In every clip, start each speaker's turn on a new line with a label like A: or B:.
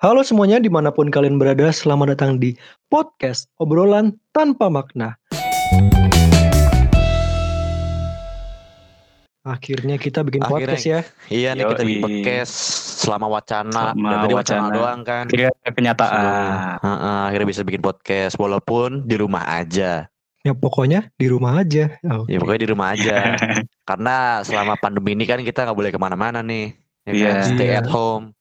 A: Halo semuanya di mana pun kalian berada, selamat datang di podcast obrolan tanpa makna. Akhirnya kita bikin
B: Akhirnya.
A: podcast ya.
B: Iya nih kita bikin podcast selama wacana
C: Selama
B: dan tadi wacana
C: wacana.
B: doang kan.
C: Akhirnya kenyataan.
B: Heeh, akhirnya bisa bikin podcast walaupun di rumah aja.
A: Ya pokoknya di rumah aja. Oh,
B: Ya pokoknya di rumah aja. Karena selama pandemi ini kan kita nggak boleh ke mana-mana nih. Ya kan?
C: Iya.
B: Stay
A: Iya.
B: at home.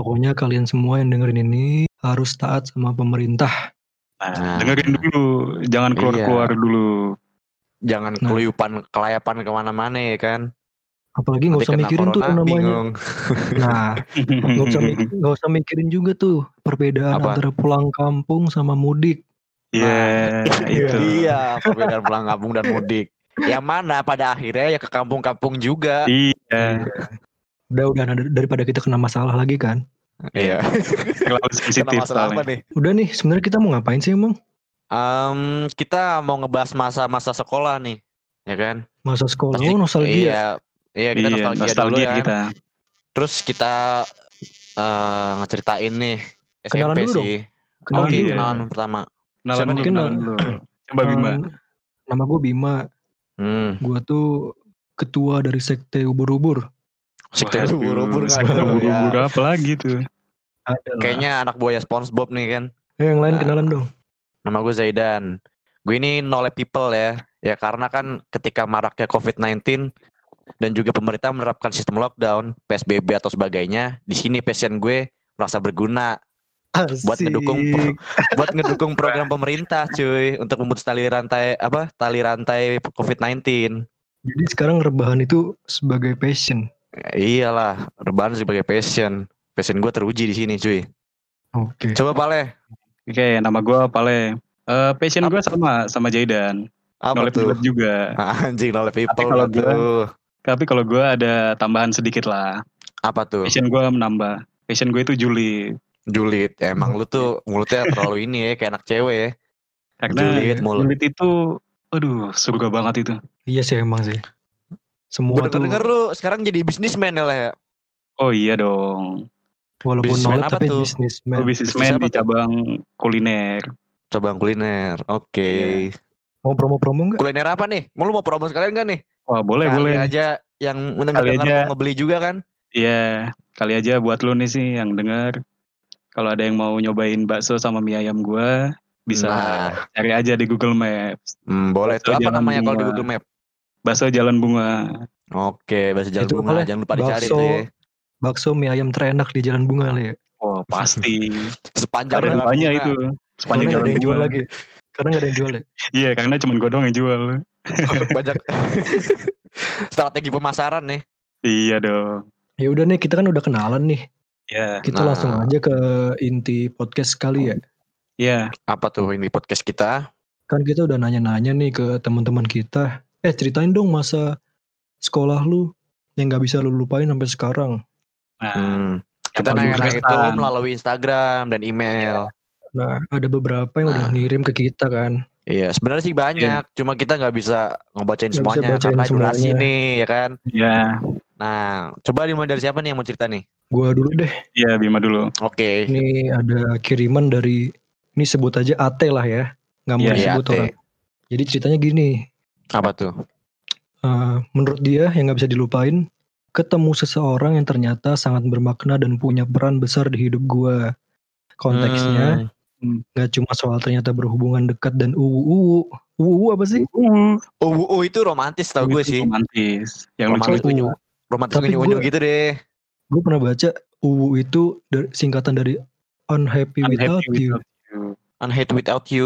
A: Pokoknya kalian semua yang dengerin ini harus taat sama pemerintah.
C: Nah,
B: Nah.
C: dengerin dulu, jangan keluar-keluar dulu.
B: Jangan
A: Nah.
B: keluyupan kelayapan ke mana-mana ya kan.
A: Apalagi nggak usah mikirin tuh
B: corona,
A: namanya.
B: bingung.
A: Nah, nggak usah nggak usah mikirin juga tuh perbedaan
B: Apa?
A: antara pulang kampung sama mudik.
C: Iya, itu.
B: Iya, perbedaan pulang kampung dan mudik. Yang mana pada akhirnya ya ke kampung-kampung juga.
C: Iya,
A: Udah udah nah, daripada kita kena masalah lagi kan.
B: Iya.
C: terlalu
B: Kena
C: sensitif
B: masalah apa nih?
A: Udah nih, sebenarnya kita mau ngapain sih emang?
B: Em, kita mau ngebahas masa-masa sekolah nih, ya kan?
A: Masa sekolah,
B: Pasti-
A: oh nostalgia.
B: Iya, iya kita
C: Iya,
B: nostalgia, dulu
C: nostalgia
B: ya.
C: kita.
B: Terus kita eh ngeceritain nih SMP
A: Kenalan dulu dong.
B: sih.
A: Kenalan
B: Oke,
A: dulu.
C: iya.
B: kenalan pertama.
C: Kenalan
B: Siapa
C: dulu, kenalan dulu. Coba Bima.
A: Um, nama gue Bima.
B: Hmm.
A: Gue tuh ketua dari sekte ubur-ubur.
B: Sekte
C: sekte
B: ada ya.
C: apa lagi tuh?
A: Ada lah.
B: Kayaknya anak buaya SpongeBob nih kan.
A: Eh, yang lain
B: Nah.
A: kenalan dong.
B: Nama gue Zaidan. Gue ini knowledge people ya. Ya karena kan ketika maraknya COVID-19 dan juga pemerintah menerapkan sistem lockdown, PSBB atau sebagainya, di sini passion gue merasa berguna buat
A: Asik.
B: ngedukung buat ngedukung program pemerintah cuy untuk memutus tali rantai apa tali rantai COVID-19.
A: Jadi sekarang rebahan itu sebagai passion.
B: Ya, iyalah, rebahan sebagai passion. Passion gue teruji di sini cuy.
A: Oke.
B: Coba Pale,
C: Oke, nama gue Pale. Eh, passion gue sama sama Jaidan.
B: apa tuh?
C: juga.
B: Anjing knowledge people
C: kalau
B: apa tuh.
C: Tapi kalau gue ada tambahan sedikit lah.
B: Apa tuh?
C: Passion gue menambah. Passion gue itu Juli.
B: Julid. Emang lu tuh mulutnya terlalu ini ya kayak anak cewek ya.
C: Karena
B: Julid mulut.
C: Itu, aduh, surga banget itu.
A: Iya sih emang sih. Semua
B: Gue
A: tuh
B: denger lu sekarang jadi bisnismen ya lah ya.
C: Oh iya dong.
A: walaupun
B: bisnismen
A: nolak
B: apa
A: tapi
B: tuh?
A: bisnismen.
C: Gue bisnismen di
B: tuh?
C: cabang kuliner.
B: Coba kuliner. Oke.
C: Iya.
A: Mau promo-promo enggak?
B: Kuliner apa nih? Mau lu mau promo sekalian gak nih?
C: Wah boleh
B: Kali
C: boleh.
B: aja yang
C: Kali
B: mendengar
C: aja.
B: mau ngebeli juga kan?
C: Iya, kali aja buat lu nih sih yang denger. Kalau ada yang mau nyobain bakso sama mie ayam gua, bisa
B: Nah.
C: cari aja di Google Maps.
B: Hmm, boleh tuh. Apa namanya kalau di. Google Map?
C: Bakso Jalan Bunga.
B: Oke, bahasa jalan
A: Itu
B: bunga.
A: boleh.
B: Jangan lupa dicari
A: Bakso.
B: tuh ya.
A: Bakso mie ayam terenak di Jalan Bunga lah ya.
C: Oh pasti.
B: Sepanjang
C: Ada
B: jalan
C: banyak
B: bunga.
C: itu. Sepanjang
A: Karena
C: jalan
A: ada yang jual lagi. Karena nggak ada yang jual ya.
C: Iya, karena cuma gua doang yang jual.
B: Banyak strategi pemasaran nih.
C: Iya dong.
A: Ya udah nih kita kan udah kenalan nih.
C: Iya.
A: Kita
B: Nah.
A: langsung aja ke inti podcast kali ya.
C: Iya.
B: Apa tuh ini podcast kita?
A: Kan kita udah nanya-nanya nih ke teman-teman kita. Eh ceritain dong masa sekolah lu yang nggak bisa lu lupain sampai sekarang.
C: Nah,
B: Hmm.
C: yang
B: Kita nanya-nanya itu melalui Instagram dan email.
A: Nah ada beberapa yang udah
B: Nah.
A: ngirim ke kita kan.
B: Iya, sebenarnya sih banyak, cuma kita nggak bisa ngebacain
A: bisa
B: semuanya
A: bacain
B: karena durasi
A: semuanya.
B: nih, ya kan.
C: Iya.
B: Nah, coba dimulai dari siapa nih yang mau cerita nih?
A: Gua dulu deh.
C: Iya, Bima dulu.
B: Oke.
A: Ini ada kiriman dari ini sebut aja AT lah ya. Nggak mau
C: Iya,
B: Iya,
A: disebut
B: Ate.
A: orang. Jadi ceritanya gini.
B: Apa tuh?
A: Eh, menurut dia yang nggak bisa dilupain, ketemu seseorang yang ternyata sangat bermakna dan punya peran besar di hidup gua. Konteksnya
B: Hmm.
A: nggak cuma soal ternyata berhubungan dekat dan uwu. Uwu uwu apa sih?
C: Uh,
B: Oh, oh, itu romantis tau gue sih.
C: Romantis. Yang
B: Romantis
C: lucu.
B: unyu, romantis
A: Tapi
B: unyu-unyu
A: gua-
B: gitu deh.
A: Gue pernah baca uwu itu dari- singkatan dari unhappy, without
C: Unhappy
A: you.
C: without you.
B: Unhate without you.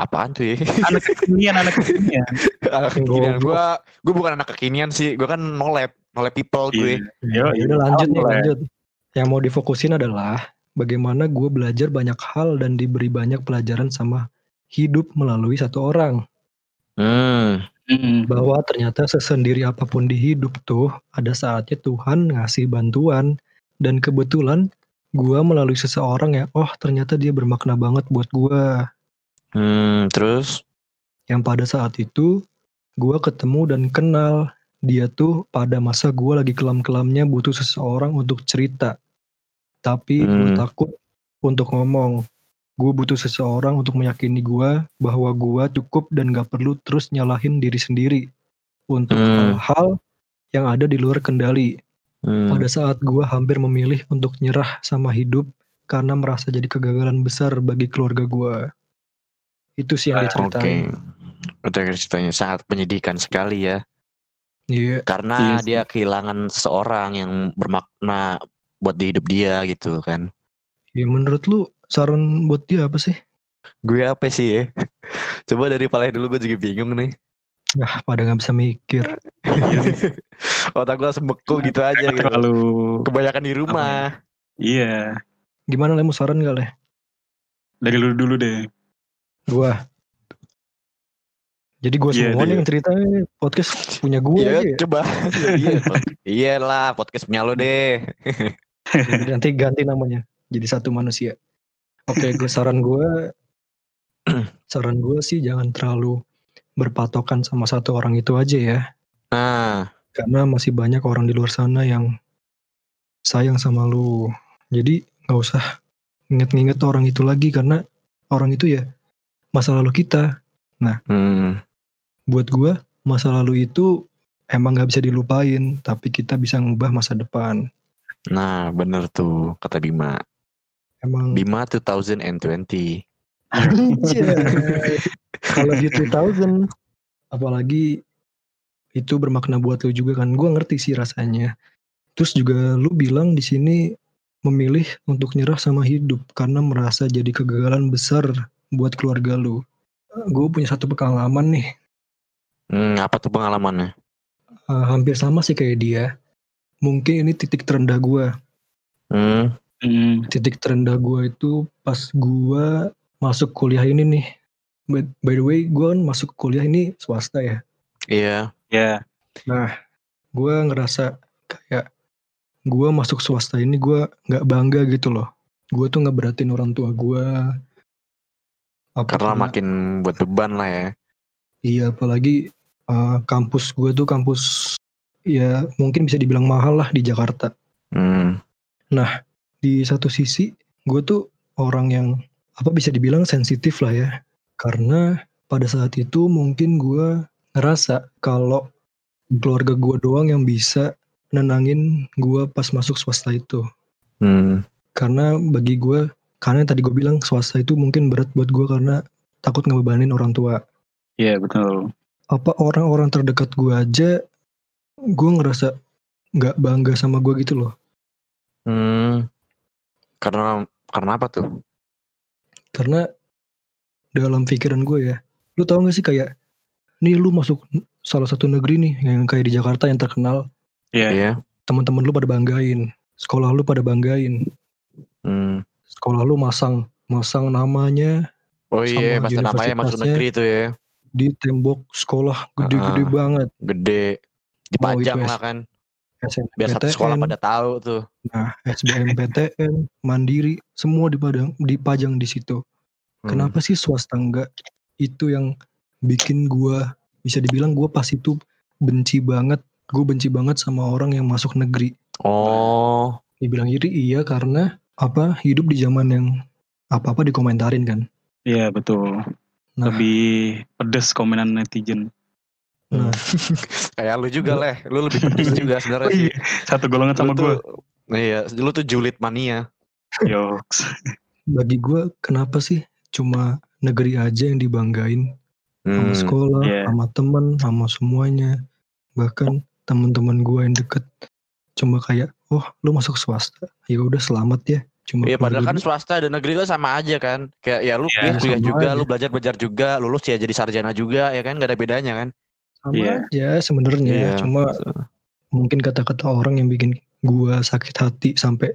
B: Apaan tuh ya?
C: Anak kekinian, anak kekinian.
B: anak kekinian. Gue, gue bukan anak kekinian sih. Gue kan no lab, no lab people gue.
C: Iya.
A: Ya udah lanjut nih lanjut. Yang mau difokusin adalah bagaimana gue belajar banyak hal dan diberi banyak pelajaran sama hidup melalui satu orang.
B: Hmm.
C: Mm.
A: bahwa ternyata sesendiri apa pun di hidup tuh ada saatnya Tuhan ngasih bantuan dan kebetulan gua melalui seseorang ya oh ternyata dia bermakna banget buat gua
B: Hmm, terus?
A: yang pada saat itu gua ketemu dan kenal dia tuh pada masa gua lagi kelam-kelamnya butuh seseorang untuk cerita tapi gue
B: Hmm.
A: takut untuk ngomong. Gue butuh seseorang untuk meyakini gue bahwa gue cukup dan gak perlu terus nyalahin diri sendiri untuk
B: Hmm.
A: hal-hal yang ada di luar kendali.
B: Hmm.
A: Pada saat gue hampir memilih untuk nyerah sama hidup karena merasa jadi kegagalan besar bagi keluarga gue. Itu sih yang
C: Ah,
A: dia
B: Oke.
A: ceritain.
B: Udah ceritanya sangat menyedihkan sekali ya.
A: Iya.
B: Karena
C: Iya sih.
B: dia kehilangan seorang yang bermakna buat di hidup dia gitu kan.
A: Ya, menurut lu saran buat dia apa sih?
B: Gue apa sih ya? Coba dari palanya dulu gue juga bingung nih.
A: Ah, pada nggak bisa mikir.
B: Otak gue langsung beku gitu aja gitu.
C: Terlalu
B: Kebanyakan di rumah.
C: iya.
A: Gimana lemu saran gak leh?
C: Dari lu dulu deh.
A: Gua. Jadi gue
C: Iya,
A: semua
C: iya.
A: yang cerita podcast punya gue
B: Iya,
A: aja. ya.
B: coba. Iya, iya lah, podcast punya lo deh.
A: Nanti ganti namanya jadi satu manusia. Oke, gue saran gue, saran gue sih jangan terlalu berpatokan sama satu orang itu aja ya,
B: Nah,
A: karena masih banyak orang di luar sana yang sayang sama lu. Jadi nggak usah inget-inget orang itu lagi karena orang itu ya masa lalu kita.
B: hmm,
A: Buat gue masa lalu itu emang nggak bisa dilupain, tapi kita bisa ngubah masa depan.
B: nah bener tuh kata Bima.
A: Emang
B: Bima 2020.
A: Anjay. Kalau di 2000 apalagi itu bermakna buat lu juga kan. Gua ngerti sih rasanya. Terus juga lu bilang di sini memilih untuk nyerah sama hidup karena merasa jadi kegagalan besar buat keluarga lu. Gue punya satu pengalaman nih,
B: Hmm, apa tuh pengalamannya?
A: eh, hampir sama sih kayak dia. Mungkin ini titik terendah gue.
B: Hmm,
C: Hmm.
A: Titik terendah gue itu pas gue masuk kuliah ini nih. By, by the way, gue kan masuk kuliah ini swasta ya.
B: iya.
C: Ya.
A: gue ngerasa kayak gue masuk swasta ini gue nggak bangga gitu loh gue tuh nggak beratin orang tua gue apa
B: Karena makin buat beban lah ya.
A: iya apalagi uh, kampus gue tuh kampus ya mungkin bisa dibilang mahal lah di Jakarta.
B: Hmm,
A: di satu sisi gue tuh orang yang apa bisa dibilang sensitif lah ya. Karena pada saat itu mungkin gue ngerasa kalau keluarga gue doang yang bisa nenangin gue pas masuk swasta itu.
B: Hmm,
A: karena bagi gue karena yang tadi gue bilang swasta itu mungkin berat buat gue karena takut ngebebanin orang tua
C: Iya betul.
A: apa orang-orang terdekat gue aja gue ngerasa nggak bangga sama gue gitu loh
B: hmm. Karena karena apa tuh?
A: karena dalam pikiran gue ya lu tau gak sih kayak nih lu masuk salah satu negeri nih yang kayak di Jakarta yang terkenal
C: Iya.
B: Iya.
A: teman-teman lu pada banggain sekolah lu pada banggain
B: Hmm.
A: Sekolah lu masang masang namanya
B: Oh iya, pasti namanya masuk negeri tuh ya.
A: di tembok sekolah gede-gede
B: Ah.
A: banget
B: Gede. Dipajang
A: itu
B: lah kan. Biar satu sekolah pada tahu tuh.
A: Nah, SBMPTN, Mandiri, semua dipajang, dipajang di situ.
B: Hmm.
A: Kenapa sih swasta enggak? Itu yang bikin gua bisa dibilang gua pas itu benci banget. Gue benci banget sama orang yang masuk negeri.
B: Oh,
A: Dibilang iri iya karena apa hidup di zaman yang apa-apa dikomentarin kan.
C: Iya betul.
A: Nah,
C: Lebih pedes komenan netizen.
A: nah
B: kayak lu juga leh. Lu lebih pedes juga sebenarnya
C: Oh
B: sih.
C: iya. Satu golongan sama gue.
B: iya, lu tuh julid mania.
C: Yoks.
A: bagi gua kenapa sih cuma negeri aja yang dibanggain sama
B: Hmm.
A: sekolah,
C: iya.
A: sama temen, sama semuanya. Bahkan teman-teman gua yang deket cuma kayak, oh lu masuk swasta, ya udah selamat ya. Cuma
B: Iya padahal kan swasta dan negeri itu sama aja kan. Kayak ya lu
C: Iya,
B: kuliah, juga,
A: aja.
B: lu belajar belajar juga, lulus ya jadi sarjana juga ya kan gak ada bedanya kan.
A: sama
C: Iya.
A: aja sebenarnya.
B: Iya.
A: Cuma mungkin kata-kata orang yang bikin gua sakit hati sampai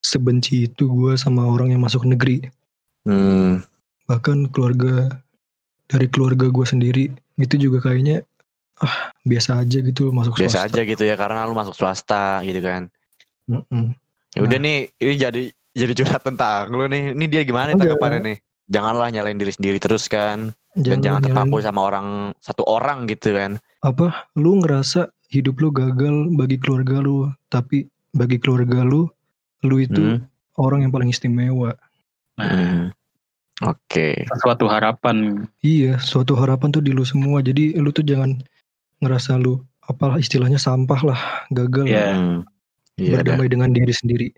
A: sebenci itu gua sama orang yang masuk negeri.
B: Hmm.
A: Bahkan keluarga dari keluarga gua sendiri itu juga kayaknya ah biasa aja gitu masuk
B: Biasa
A: swasta.
B: aja gitu ya karena lu masuk swasta gitu kan.
A: Mm-mm.
B: Ya udah
A: Nah.
B: nih, ini jadi jadi curhat tentang lu nih. Ini dia gimana nih
A: Enggak.
B: tanggapannya nih? Janganlah nyalain diri sendiri terus kan. Dan jangan
A: nyalain-
B: terpaku sama orang satu orang gitu kan.
A: apa lu ngerasa hidup lu gagal bagi keluarga lu tapi bagi keluarga lu lu itu
B: Hmm.
A: orang yang paling istimewa
C: Nah,
B: Hmm. Oke.
C: suatu harapan.
A: Iya, suatu harapan tuh di lu semua. Jadi lu tuh jangan ngerasa lu apalah istilahnya sampah lah, gagal
C: Iya.
A: lah.
B: Iya dah.
A: berdamai dengan diri sendiri.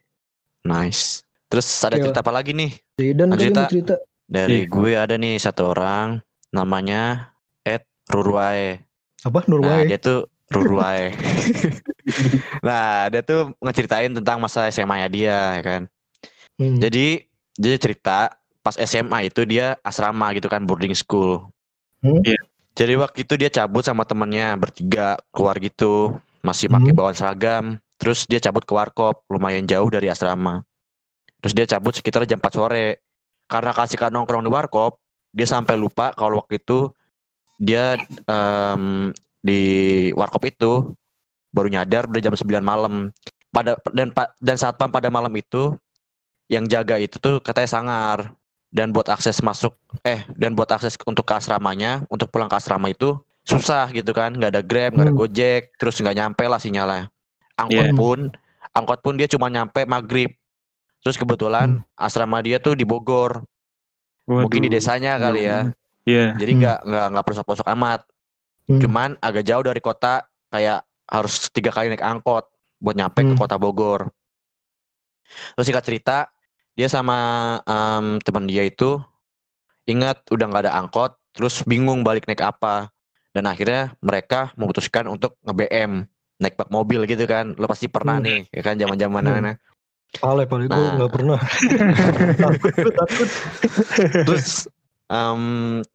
B: Nice. Terus ada
A: Ya.
B: cerita apa lagi nih?
A: Dan
B: Lanjut,
A: kalian
B: Tak.
A: mau cerita
B: Dari
C: Iya.
B: gue ada nih satu orang namanya Ed Ruruae.
A: apa
B: Nah,
A: Nurwae?
B: dia tuh Ruruae. nah, dia tuh ngeceritain tentang masa SMA-nya dia, ya kan.
A: Hmm.
B: Jadi dia cerita pas SMA itu dia asrama gitu kan boarding school.
A: Hmm.
C: Iya.
B: Jadi waktu itu dia cabut sama temennya bertiga keluar gitu, masih pakai
A: Hmm.
B: bawaan seragam. Terus dia cabut ke warkop lumayan jauh dari asrama. Terus dia cabut sekitar jam 4 sore. Karena kasih nongkrong di warkop, dia sampai lupa kalau waktu itu dia em, di warkop itu baru nyadar udah jam 9 malam. Pada dan dan saat pam pada malam itu yang jaga itu tuh katanya sangar dan buat akses masuk eh dan buat akses untuk ke asramanya untuk pulang ke asrama itu susah gitu kan nggak ada grab nggak ada
A: Hmm.
B: gojek terus nggak nyampe lah sinyalnya angkot
C: Iya.
B: pun angkot pun dia cuma nyampe maghrib terus kebetulan asrama dia tuh di Bogor mungkin di
C: Waduh.
B: desanya kali ya
C: Iya.
B: jadi
A: Hmm.
B: nggak nggak nggak pelosok-pelosok amat
A: Hmm.
B: cuman agak jauh dari kota kayak harus tiga kali naik angkot buat nyampe ke
A: Hmm.
B: kota Bogor terus singkat cerita dia sama em, teman dia itu ingat udah nggak ada angkot terus bingung balik naik apa dan akhirnya mereka memutuskan untuk nge-BM naik bak mobil gitu kan lo pasti pernah
A: Hmm.
B: nih ya kan zaman zamannya
A: Pale pale gue
B: Nah.
A: nggak pernah. takut gue takut.
B: terus em,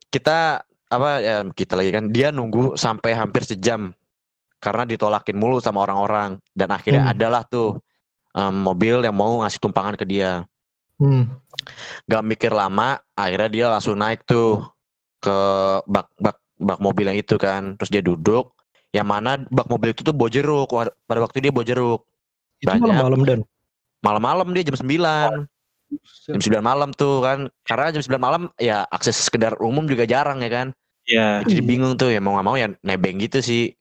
B: kita apa ya kita lagi kan dia nunggu sampai hampir sejam karena ditolakin mulu sama orang-orang dan akhirnya
A: Hmm.
B: adalah tuh em, mobil yang mau ngasih tumpangan ke dia
A: Hmm.
B: gak mikir lama akhirnya dia langsung naik tuh ke bak bak bak mobil yang itu kan terus dia duduk yang mana bak mobil itu tuh bawa jeruk Wa- pada waktu dia bawa jeruk
A: Itu
B: Banyak.
A: malam-malam dan.
B: malam-malam dia jam 9 jam 9 malam tuh kan karena jam 9 malam ya akses sekedar umum juga jarang ya kan
C: Iya.
B: jadi bingung tuh ya mau nggak mau ya nebeng gitu sih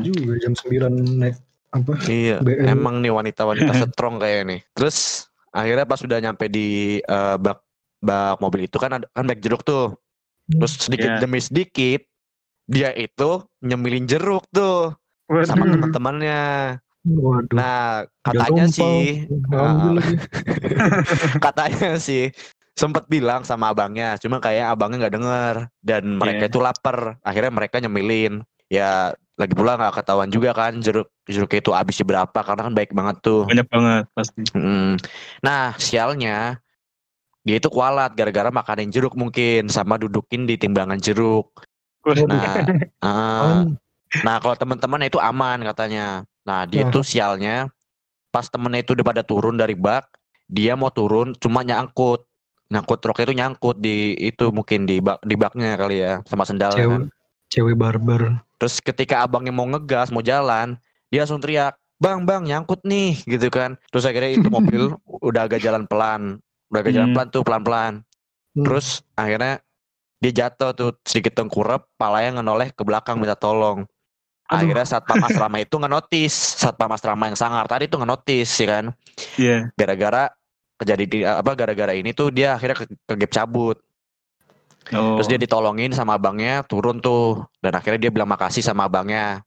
A: juga jam 9 naik apa?
B: iya
A: BM.
B: emang nih wanita-wanita strong kayak nih terus akhirnya pas sudah nyampe di eh, bak bak mobil itu kan ada kan bag jeruk tuh terus sedikit
C: Iya.
B: demi sedikit dia itu nyemilin jeruk tuh sama
C: Waduh.
B: teman-temannya
A: Waduh.
B: nah
A: Udah
B: katanya sih ah,
A: lagi.
B: katanya sih sempet bilang sama abangnya cuma kayak abangnya nggak denger dan mereka
C: Iya.
B: itu lapar akhirnya mereka nyemilin ya lagi pula nggak ketahuan juga kan jeruk jeruk itu habisnya berapa karena kan baik banget tuh
C: Banyak banget pasti.
B: Mm. nah sialnya dia itu kualat gara-gara makanin jeruk mungkin sama dudukin di timbangan jeruk. Nah ah,
A: Apaan?
B: nah kalau teman-teman itu aman katanya nah dia
A: Nah.
B: tuh sialnya pas temennya itu udah pada turun dari bak dia mau turun cuma nyangkut nyangkut roknya itu nyangkut di itu mungkin di bak di baknya kali ya sama sendal
A: Cewek,
B: kan
A: cewek barbar.
B: terus ketika abangnya mau ngegas mau jalan dia langsung teriak bang bang nyangkut nih gitu kan terus akhirnya itu mobil udah agak jalan pelan udah agak jalan
C: Hmm.
B: pelan tuh pelan pelan
A: Hmm.
B: terus akhirnya dia jatuh tuh sedikit tengkurap palanya ngenoleh ke belakang minta tolong.
A: Aduh.
B: akhirnya satpam asrama itu ngenotis. Satpam asrama yang sangar tadi tuh ngenotis ya kan?
C: Iya.
B: gara-gara kejadian apa gara-gara ini tuh dia akhirnya ke, ke gap cabut.
C: Oh.
B: terus dia ditolongin sama abangnya turun tuh. Dan akhirnya dia bilang makasih sama abangnya.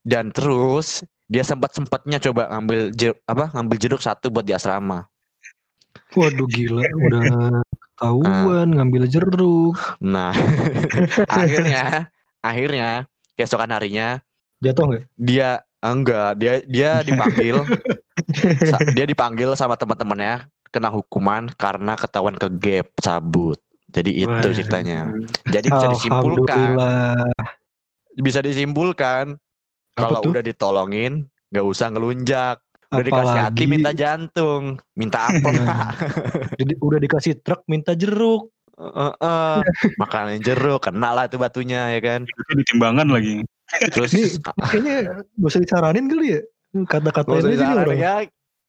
B: Dan terus dia sempat sempatnya coba ngambil jeruk apa ngambil jeruk satu buat di asrama.
A: Waduh gila, udah ketahuan ngambil jeruk.
B: nah akhirnya akhirnya keesokan harinya
A: Jatuh nggak?
B: dia enggak dia dia dipanggil. Dia dipanggil sama teman-temannya kena hukuman karena ketahuan ke gap cabut jadi itu
A: Waduh.
B: ceritanya. Jadi bisa disimpulkan. Bisa disimpulkan kalau udah ditolongin nggak usah ngelunjak udah dikasih hati minta jantung minta apa
A: Nah. Jadi udah dikasih truk minta jeruk.
B: Heeh. makanan jeruk kena lah tuh batunya ya kan
C: Itu ditimbangan lagi.
B: terus
A: Nih, Kayaknya gak usah disaranin kali ya. Nih
B: disaranin
A: orang.
B: ya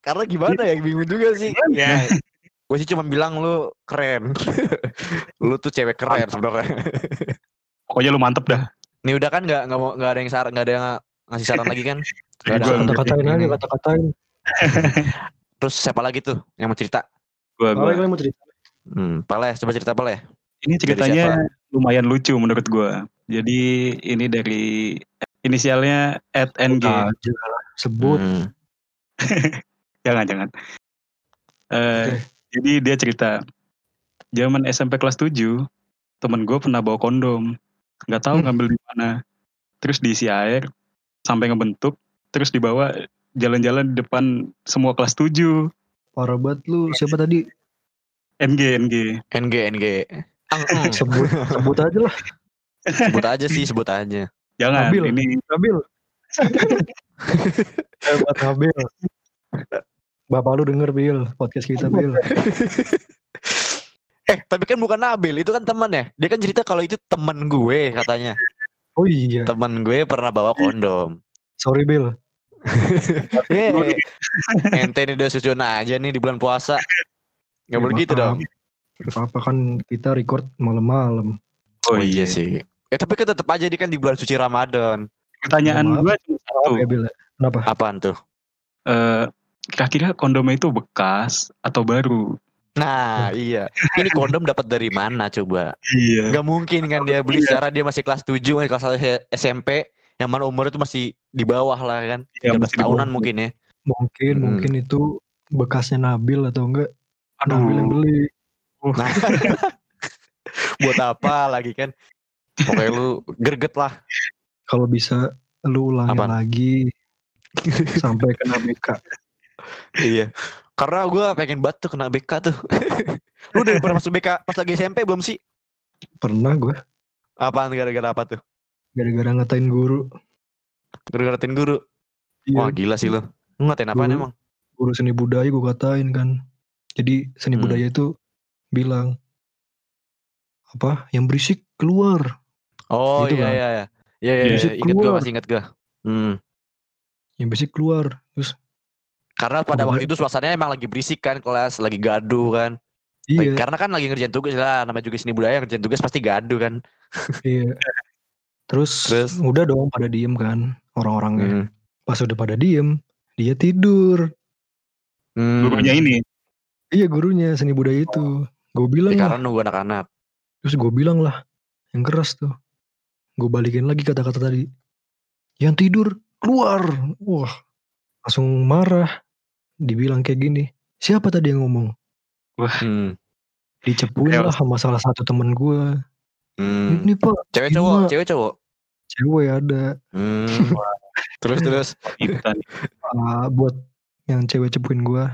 B: karena gimana ya bingung juga sih ya gue sih cuma bilang lu keren lu tuh cewek keren sebenarnya
C: Pokoknya lu mantep dah.
B: Nih udah kan nggak nggak mau nggak ada yang saran nggak ada yang ngasih saran lagi kan? Nggak ada.
A: Kata-katain aja, kata-katain.
B: Terus siapa lagi tuh yang mau cerita?
C: Gua, gua.
A: Apa yang mau cerita?
B: Hmm, Pale, coba cerita Pale.
C: Ini ceritanya lumayan lucu menurut gua. Jadi ini dari inisialnya at ng.
A: Lah, sebut.
B: Hmm.
C: Jangan jangan. Eh, Jadi dia cerita zaman SMP kelas 7 temen gue pernah bawa kondom nggak tahu
A: Hmm.
C: ngambil di mana terus diisi air sampai ngebentuk terus dibawa jalan-jalan di depan semua kelas 7
A: Parah banget lu. Siapa tadi?
C: NG NG
B: NG NG. Ang, eng.
A: Sebut, sebut aja lah.
B: sebut aja sih, sebut aja.
C: jangan
A: Nabil.
C: ini
A: Nabil. Hebat Nabil. Bapak lu denger Bil, podcast kita Bil.
B: Eh, tapi kan bukan Nabil, itu kan teman ya. Dia kan cerita kalau itu temen gue katanya.
A: Oh iya,
B: Temen gue pernah bawa kondom.
A: sorry Bil.
B: Yeay. Ente nih udah susun aja nih di bulan puasa. Gak boleh gitu dong.
A: Apa kan kita record malam-malam.
B: Oh iya sih. Eh tapi kan tetap aja dia kan di bulan suci Ramadan.
C: pertanyaan gue cuma satu.
A: Kenapa?
B: Apaan tuh?
C: Eh, kira-kira kondomnya itu bekas atau baru
B: Nah, iya. Ini kondom dapat dari mana coba?
C: iya
B: Gak mungkin kan dia beli secara dia masih kelas 7, masih kelas 1 SMP, yang mana umur itu masih di bawah lah kan.
C: Iya,
B: 13
C: masih di
B: tahunan
C: bawah.
B: mungkin ya.
A: Mungkin,
B: Hmm.
A: mungkin itu bekasnya Nabil atau enggak Nabil yang beli.
B: Nah, buat apa lagi kan? Pokoknya lu greget lah.
A: Kalau bisa lu ulangin
B: Apaan?
A: lagi sampai kena BK.
B: iya. Karena gue pengen banget tuh kena BK tuh. lu udah pernah masuk BK pas lagi SMP belum sih?
A: Pernah gue
B: Apaan gara-gara apa tuh?
A: Gara-gara ngatain guru.
B: Gara-gara ngatain guru.
A: Iya,
B: Wah gila sih. Lu ngatain apaan
A: Guru.
B: emang?
A: guru seni budaya gue katain kan. Jadi seni
B: Hmm.
A: budaya itu bilang apa yang berisik keluar.
B: Oh
A: Gitu
B: iya
A: kan?
B: iya iya. Iya iya, iya. ingat gue masih ingat gue. Hmm.
A: Yang berisik keluar. Terus
B: Karena pada
A: Keluar.
B: waktu itu suasananya emang lagi berisik kan kelas, lagi gaduh kan.
A: Iya,
B: Karena kan lagi ngerjain tugas lah, namanya juga seni budaya ngerjain tugas pasti gaduh kan.
A: iya. Terus,
B: Terus?
A: udah dong pada diem kan orang-orangnya.
B: Hmm.
A: Pas udah pada diem, dia tidur.
B: Hmm.
C: gurunya ini
A: Iya gurunya seni budaya itu. Gue bilang
B: Ya,
A: lah,
B: karena nunggu anak-anak.
A: terus gue bilang lah, yang keras tuh. Gue balikin lagi kata-kata tadi. Yang tidur keluar. Wah, langsung marah. Dibilang kayak gini. Siapa tadi yang ngomong?
B: Hmm.
A: Dicepuin lah sama salah satu temen gue.
B: Hmm.
A: Ini pak,
B: Cewek
A: Gila.
B: cowok, cewek cowok.
A: cewek ada.
B: Hmm. terus terus.
A: Ah, buat yang cewek cepuin gue.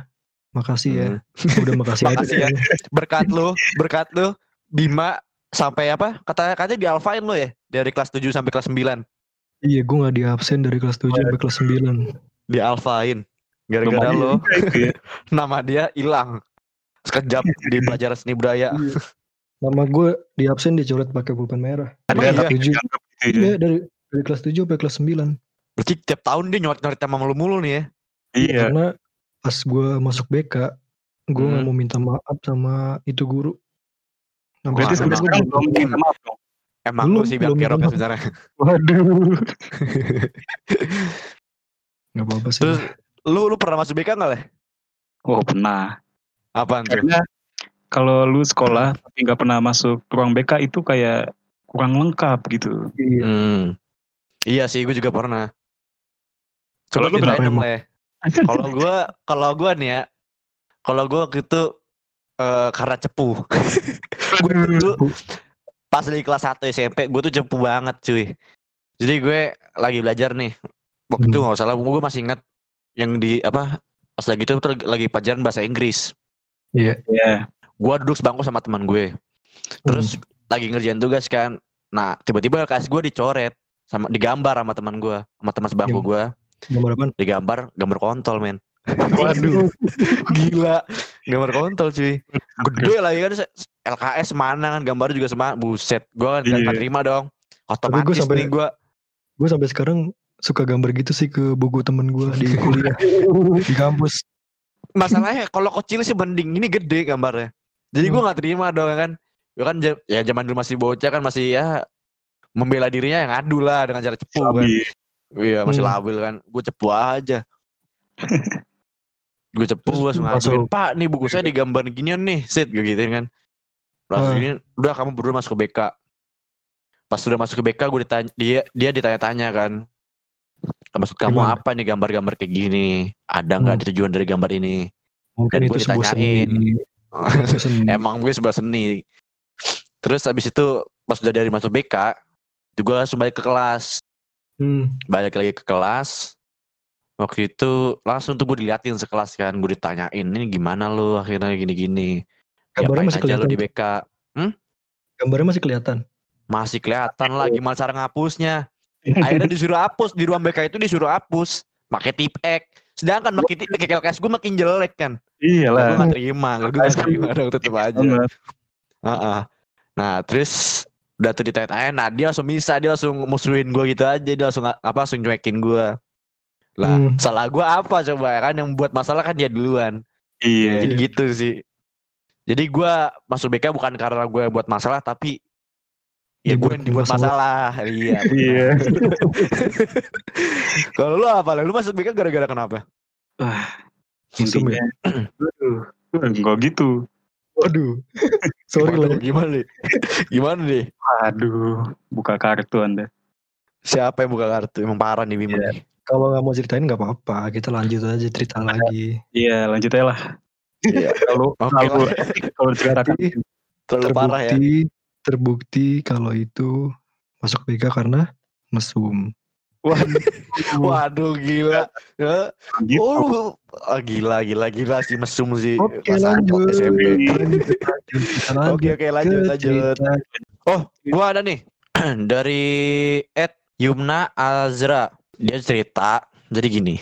A: Makasih ya.
B: Hmm.
A: Udah makasih,
B: Makasih
A: aja.
B: ya. Berkat lu, berkat lu Bima sampai apa? Kata katanya di alfain lu ya dari kelas 7 sampai kelas 9.
A: Iya, gue gak di absen dari kelas 7 sampai kelas 9.
B: Di alfain. Gara-gara
C: ya.
B: nama dia hilang. Sekejap di pelajaran seni budaya.
A: Nama gue di absen dicoret pakai pulpen merah.
C: Ada
B: iya?
C: tapi
A: Tujuh.
C: dianggap gitu ya.
A: Iya, dari dari kelas 7 sampai kelas 9.
B: Berarti tiap tahun dia nyoret-nyoret sama lu mulu nih ya.
C: Iya.
A: Karena pas gue masuk BK, gue nggak
B: Hmm.
A: mau minta maaf sama itu guru. Sampai
C: Berarti sampai sekarang belum minta maaf dong.
B: Emang
A: Belum,
B: lu sih
A: belum
B: kerok ya sebenarnya.
A: Waduh. Gak apa-apa sih.
B: Terus lu lu pernah masuk BK enggak, Le?
C: Oh pernah.
B: Apaan tuh?
C: Karena kalau lu sekolah tapi nggak pernah masuk ruang BK itu kayak kurang lengkap gitu.
A: Iya.
B: Hmm. Iya sih, gue juga pernah.
C: Kalau
B: Coba
C: lu
A: emang?
B: Le. Kalau gua kalau gua nih ya, kalau gua waktu itu eh, karena cepu. gue dulu pas di kelas 1 SMP, gue tuh cepu banget cuy. Jadi gue lagi belajar nih. Waktu itu
A: Hmm.
B: nggak salah, gue masih ingat yang di apa pas lagi itu tuh lagi pelajaran bahasa Inggris.
A: Iya.
C: Iya.
B: Gue duduk sebangku sama teman gue. Terus lagi ngerjain tugas kan. Nah tiba-tiba LKS gue dicoret sama digambar sama teman gue, sama teman sebangku gue
A: Gambar apaan?
B: digambar gambar kontol men.
A: Waduh.
B: Gila, gambar kontol cuy. Gede lagi kan se- LKS mana kan gambar juga sama buset. Gua kan
C: Iya.
B: gak terima dong. Otomatis
A: sampai-
B: nih gua
A: Gue sampai sekarang suka gambar gitu sih ke buku temen gue di kuliah di kampus.
B: masalahnya kalau kecil sih mending ini gede gambarnya. Jadi gua nggak terima dong kan. Gua kan ja- ya zaman dulu masih bocah kan masih ya membela dirinya yang ngadu lah dengan cara cepu kan. Iya masih
A: Hmm.
B: labil kan. Gue cepu aja. gue cepu gue langsung Pak nih buku saya digambar ginian nih Sit gue gituin kan Langsung
A: Ah.
B: ini udah kamu berdua masuk ke BK. Pas udah masuk ke BK gue ditanya dia dia ditanya-tanya kan. Maksud kamu
A: Gimana?
B: apa nih gambar-gambar kayak gini? Ada nggak
A: Hmm.
B: tujuan dari gambar ini?
A: Mungkin
B: Dan
A: itu
B: gue ditanyain.
A: Sebuah seni.
B: Emang gue sebelah seni. Terus habis itu pas udah dari masuk BK, itu gue langsung balik ke kelas.
A: Hmm.
B: Balik lagi ke kelas. Waktu itu langsung tuh gue diliatin sekelas kan, gue ditanyain ini gimana lu akhirnya gini-gini.
A: Gambarnya masih
B: lu
A: kelihatan.
B: di BK?
A: Gambarnya masih kelihatan.
B: Masih kelihatan lah gimana cara ngapusnya. Akhirnya disuruh hapus di ruang BK itu disuruh hapus pakai tip X. Sedangkan makin tip X gue makin jelek kan.
C: Iya
B: Gue
C: lah.
B: gak terima, gue gak terima dong tetep aja.
C: Banget.
B: Heeh. Nah terus udah tuh ditanya nah dia langsung bisa dia langsung musuhin gue gitu aja dia langsung apa langsung cuekin gue lah
A: Hmm.
B: salah gue apa coba ya kan yang buat masalah kan dia duluan
C: Iya.
B: jadi gitu sih jadi gue masuk BK bukan karena gue buat masalah tapi ya gue yang dibuat
A: masalah.
B: masalah iya
C: Iya.
B: kalau lu apa lu masuk BK gara-gara kenapa
A: ya?
C: Intinya. Aduh. Enggak gitu.
A: Waduh. Sorry lah.
B: gimana nih gimana nih
C: Aduh. Buka kartu anda.
B: siapa yang buka kartu emang parah nih Bima
C: Iya.
B: nih.
A: Kalau nggak mau ceritain nggak apa-apa. Kita lanjut aja cerita lagi.
C: Iya lanjut aja lah.
B: Iya.
C: Kalau
B: Oke
C: kalau kalau
B: terlalu parah ya
A: Terbukti, terbukti kalau itu masuk BK karena mesum.
C: Waduh.
B: Waduh gila.
C: Gitu.
B: Oh, ah, gila gila gila si mesum sih.
A: Oke lanjut.
B: SMP. Oke oke lanjut lanjut. Oh, gua ada nih dari Ed Yumna Azra. Dia cerita jadi gini.